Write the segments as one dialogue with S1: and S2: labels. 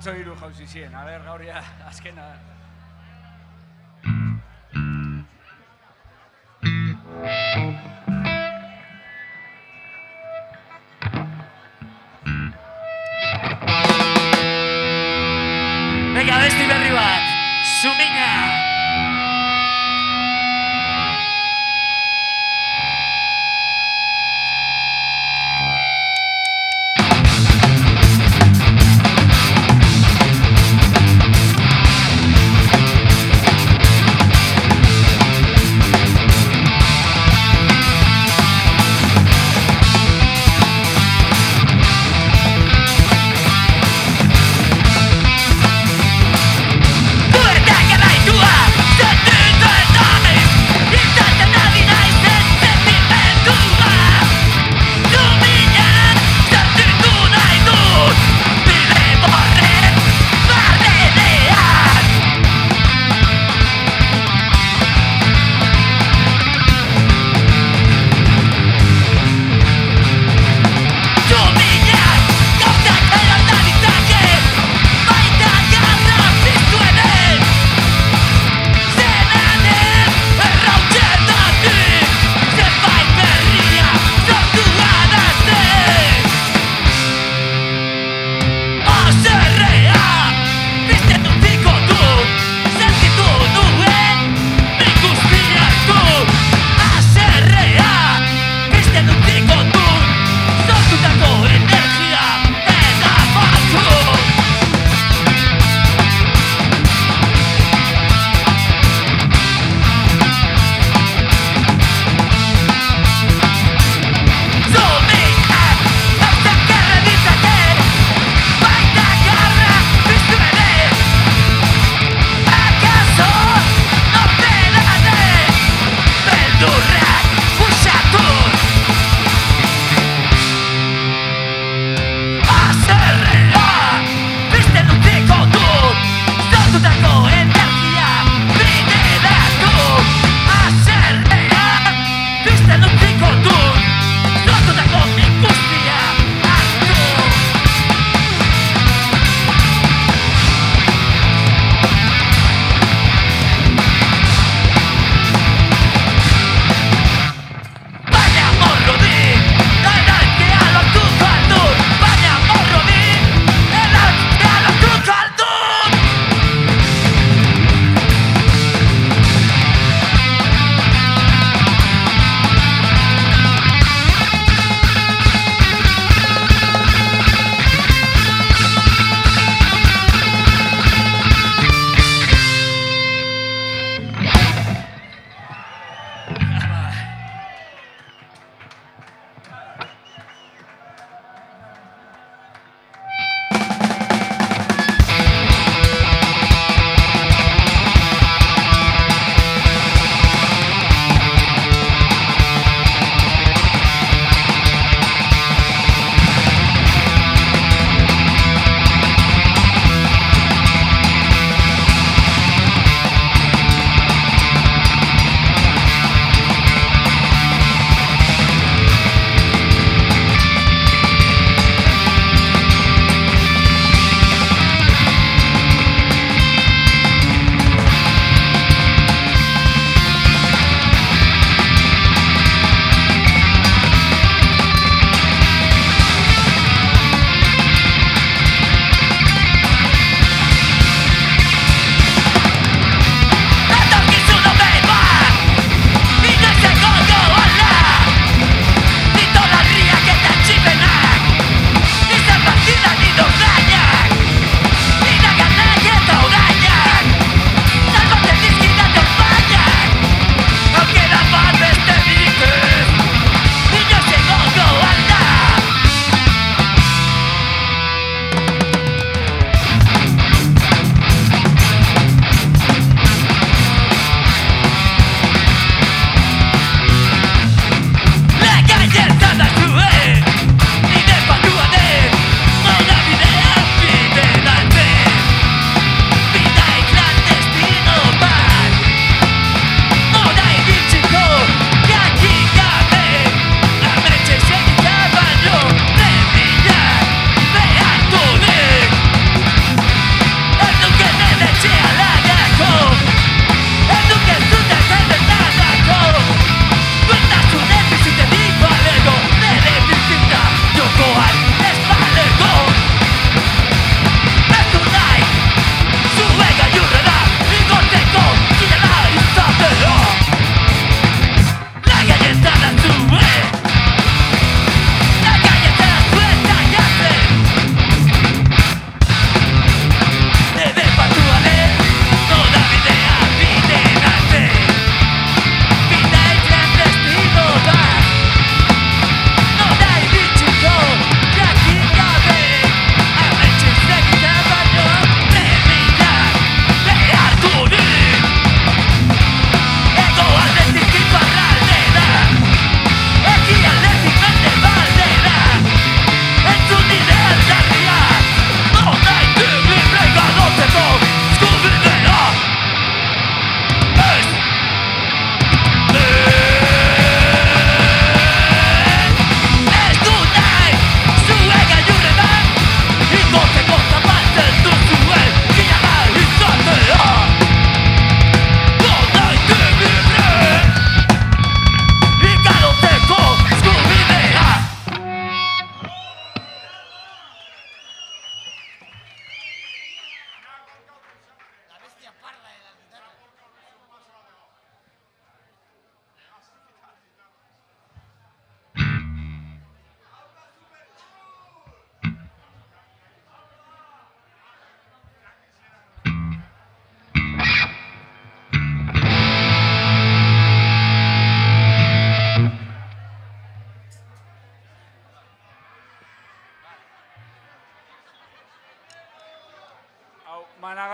S1: Atzo hiru jauzi ziren, a ber, gaur ja, azkena.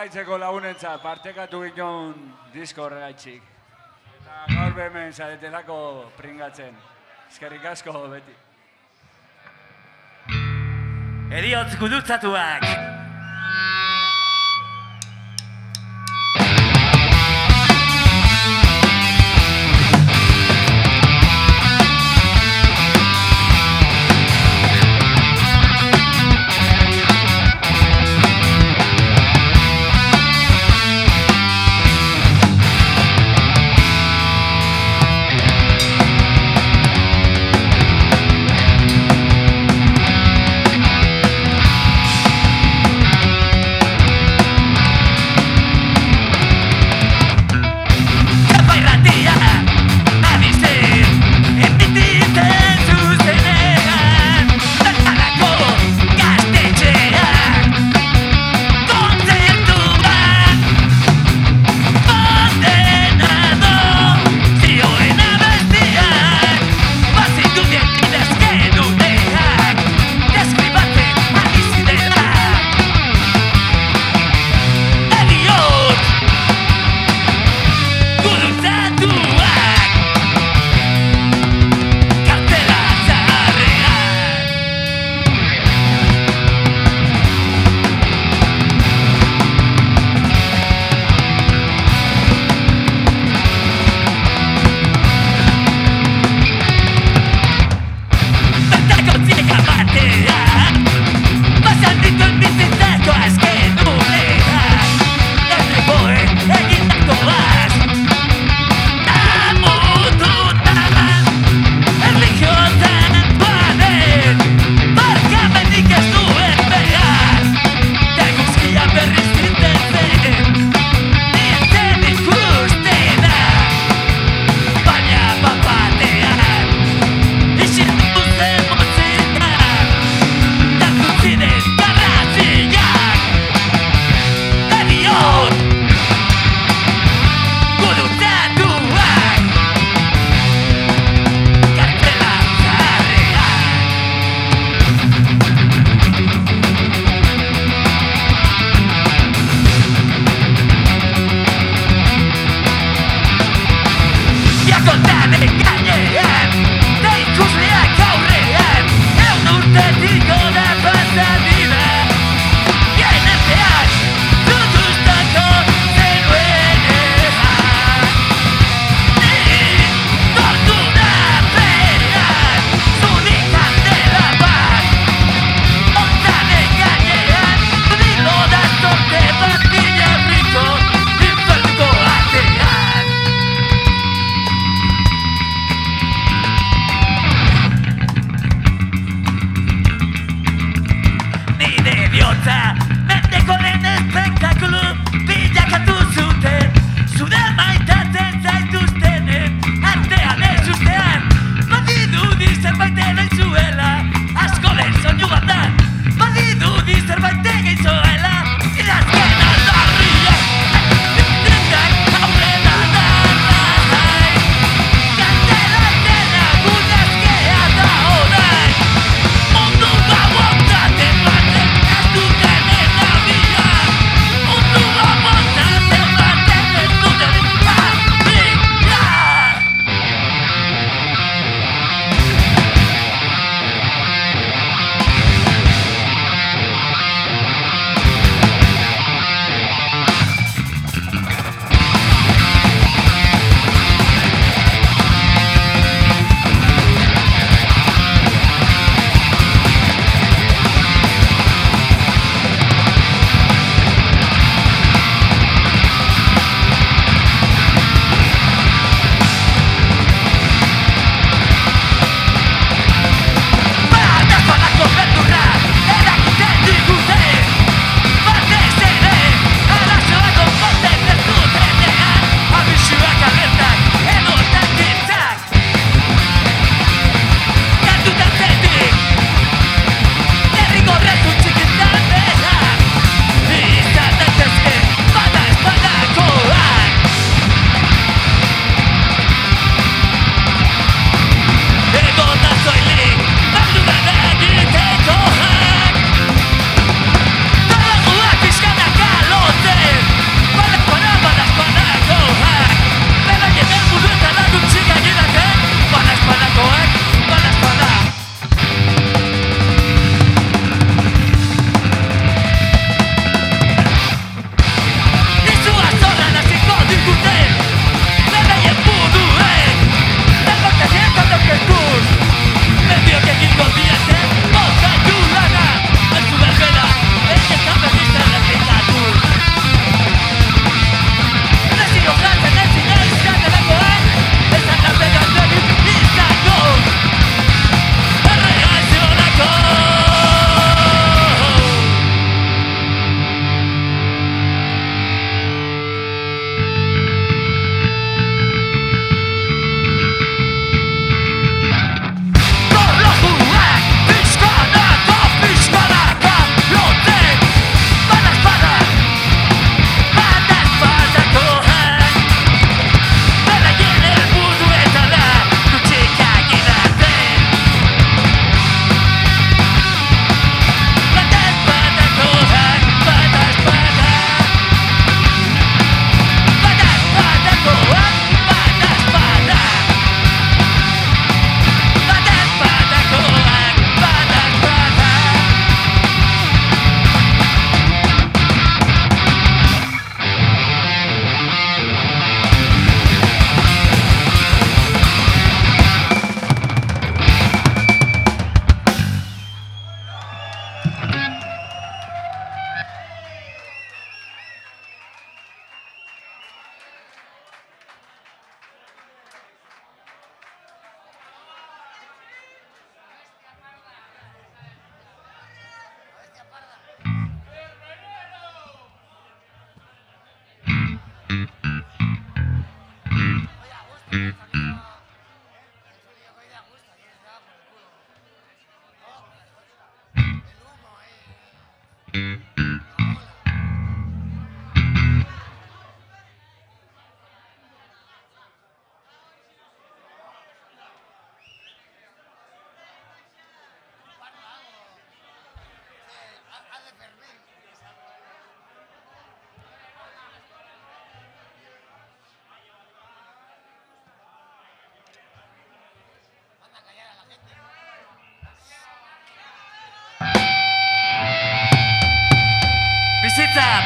S1: Amaitzeko lagunentzat partekatu ginen disko horregaitxik. Eta gaur behemen zaretelako pringatzen. Eskerrik asko beti.
S2: Eriotz gudutzatuak.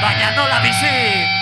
S2: bañando la bici.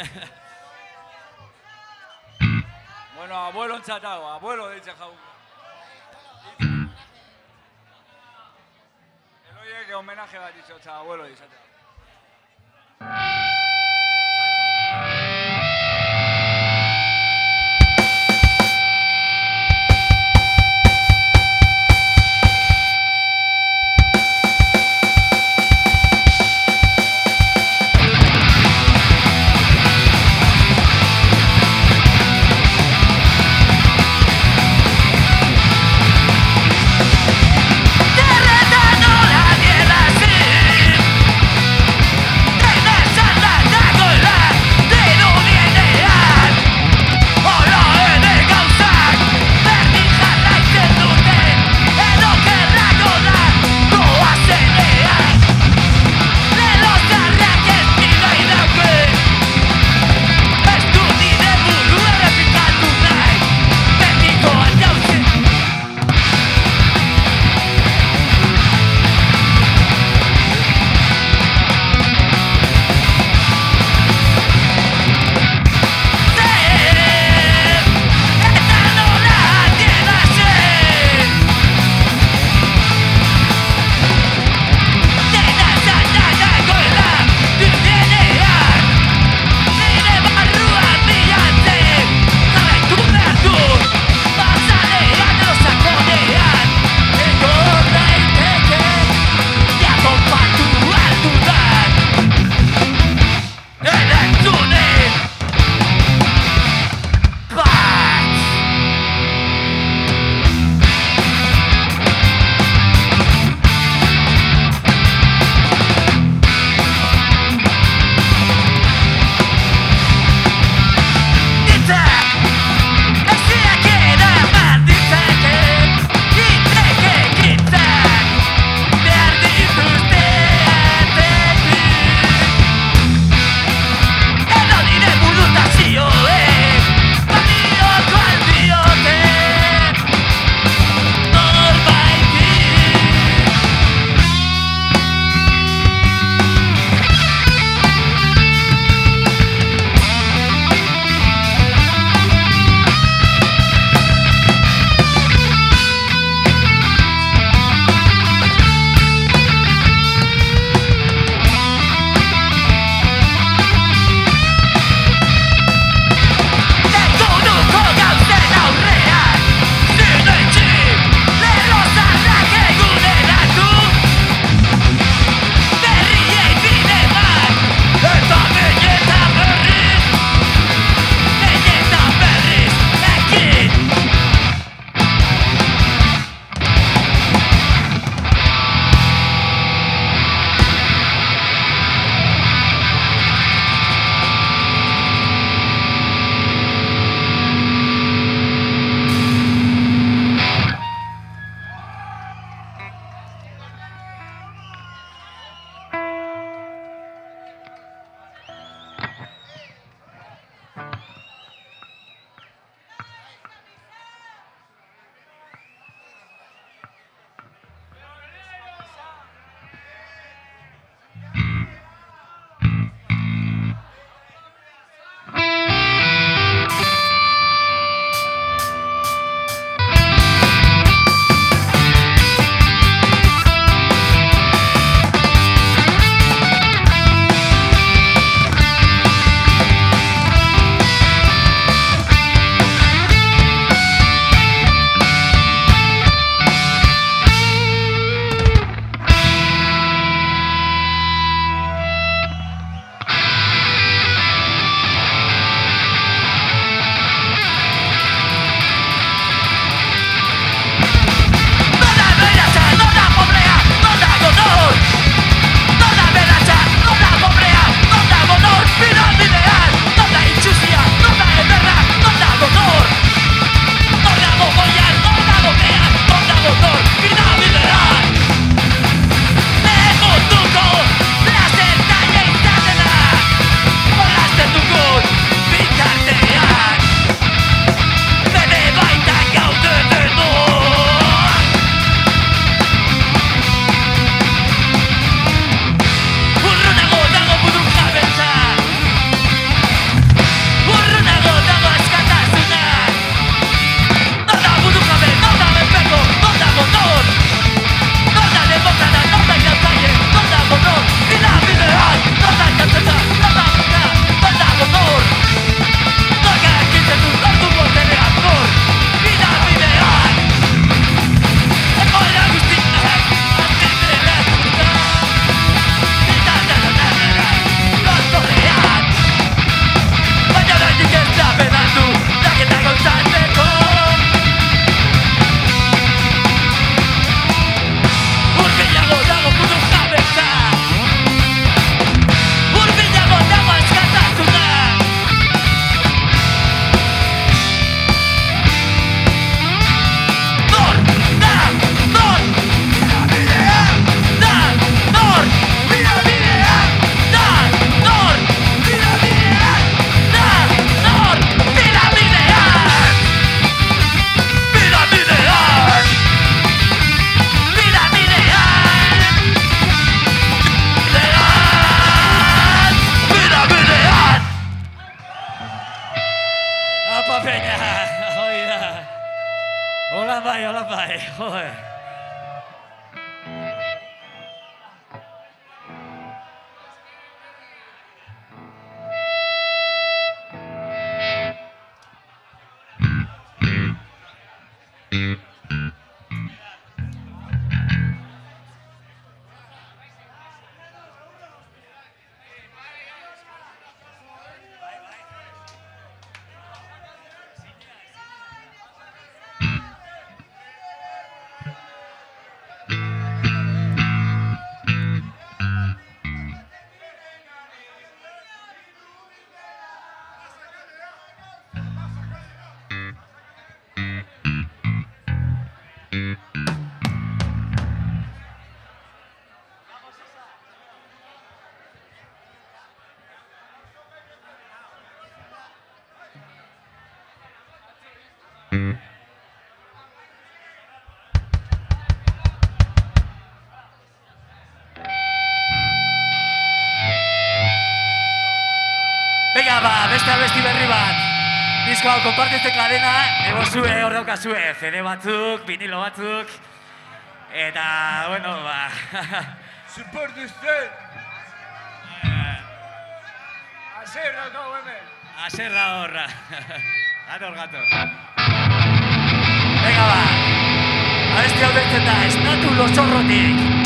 S1: bueno, abuelo enchatado, abuelo de Chajau. El oye
S2: que homenaje va a dicho, abuelo de Chajau. Venga, ba, beste abesti berri bat. Disko hau konpartitzen kadena, ego zue, hor daukazue, CD batzuk, vinilo batzuk. Eta, bueno, ba...
S1: Support usted! Azer daukagu hemen!
S2: Azer da horra. Gator, gator. Venga, ba. Abesti hau deitzen da, esnatu losorrotik.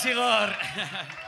S2: Gràcies, Igor.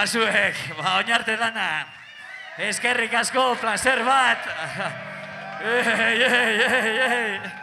S2: A ba oinarte dana. Eske asko placer bat. Ye ye ye ye.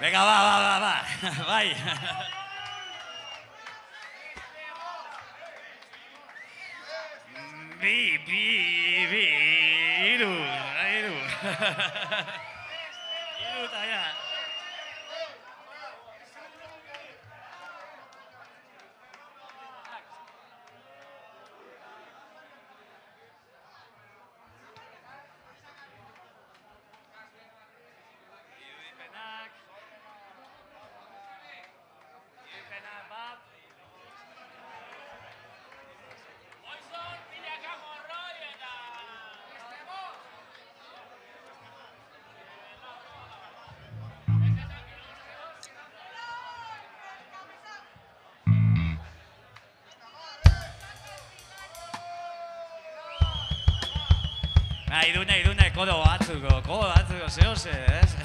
S2: Venga, va, va, va, va. Bye. Bi, bi. Ah, idune, idune, kodo batzuko, kodo batzuko, zeo ze, ez?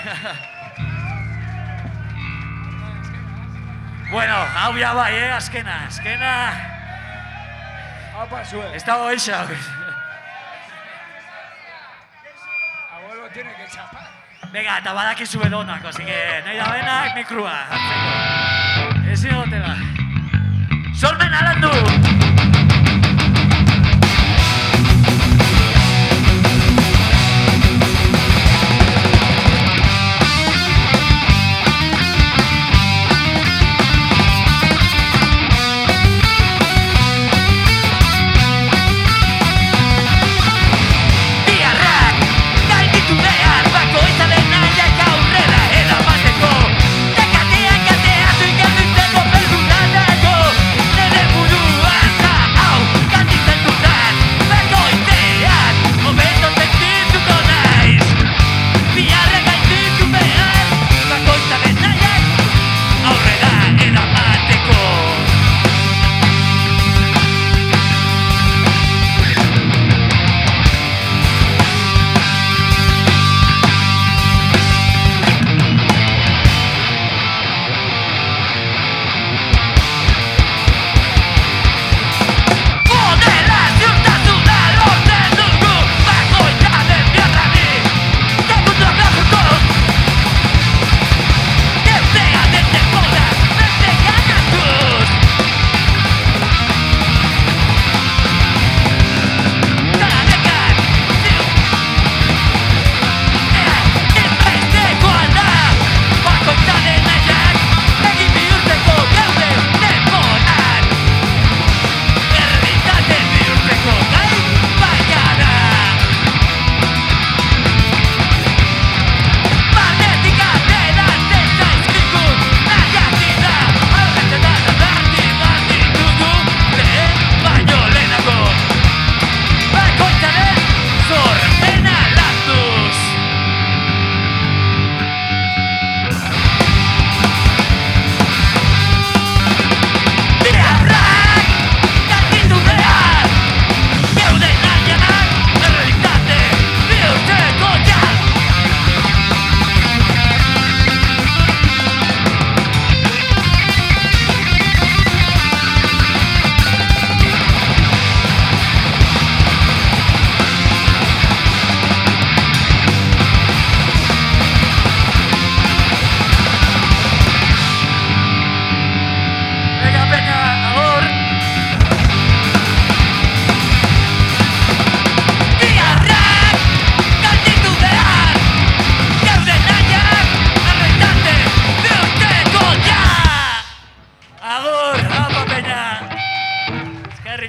S2: bueno, hau ya bai, eh, azkena, azkena.
S1: Apa zue.
S2: Ez dago isa.
S1: Abuelo tiene que chapar.
S2: Venga, eta badakizu edonak, así que nahi da benak mikrua, hartzeko. Ezin gotela. Solmen alandu!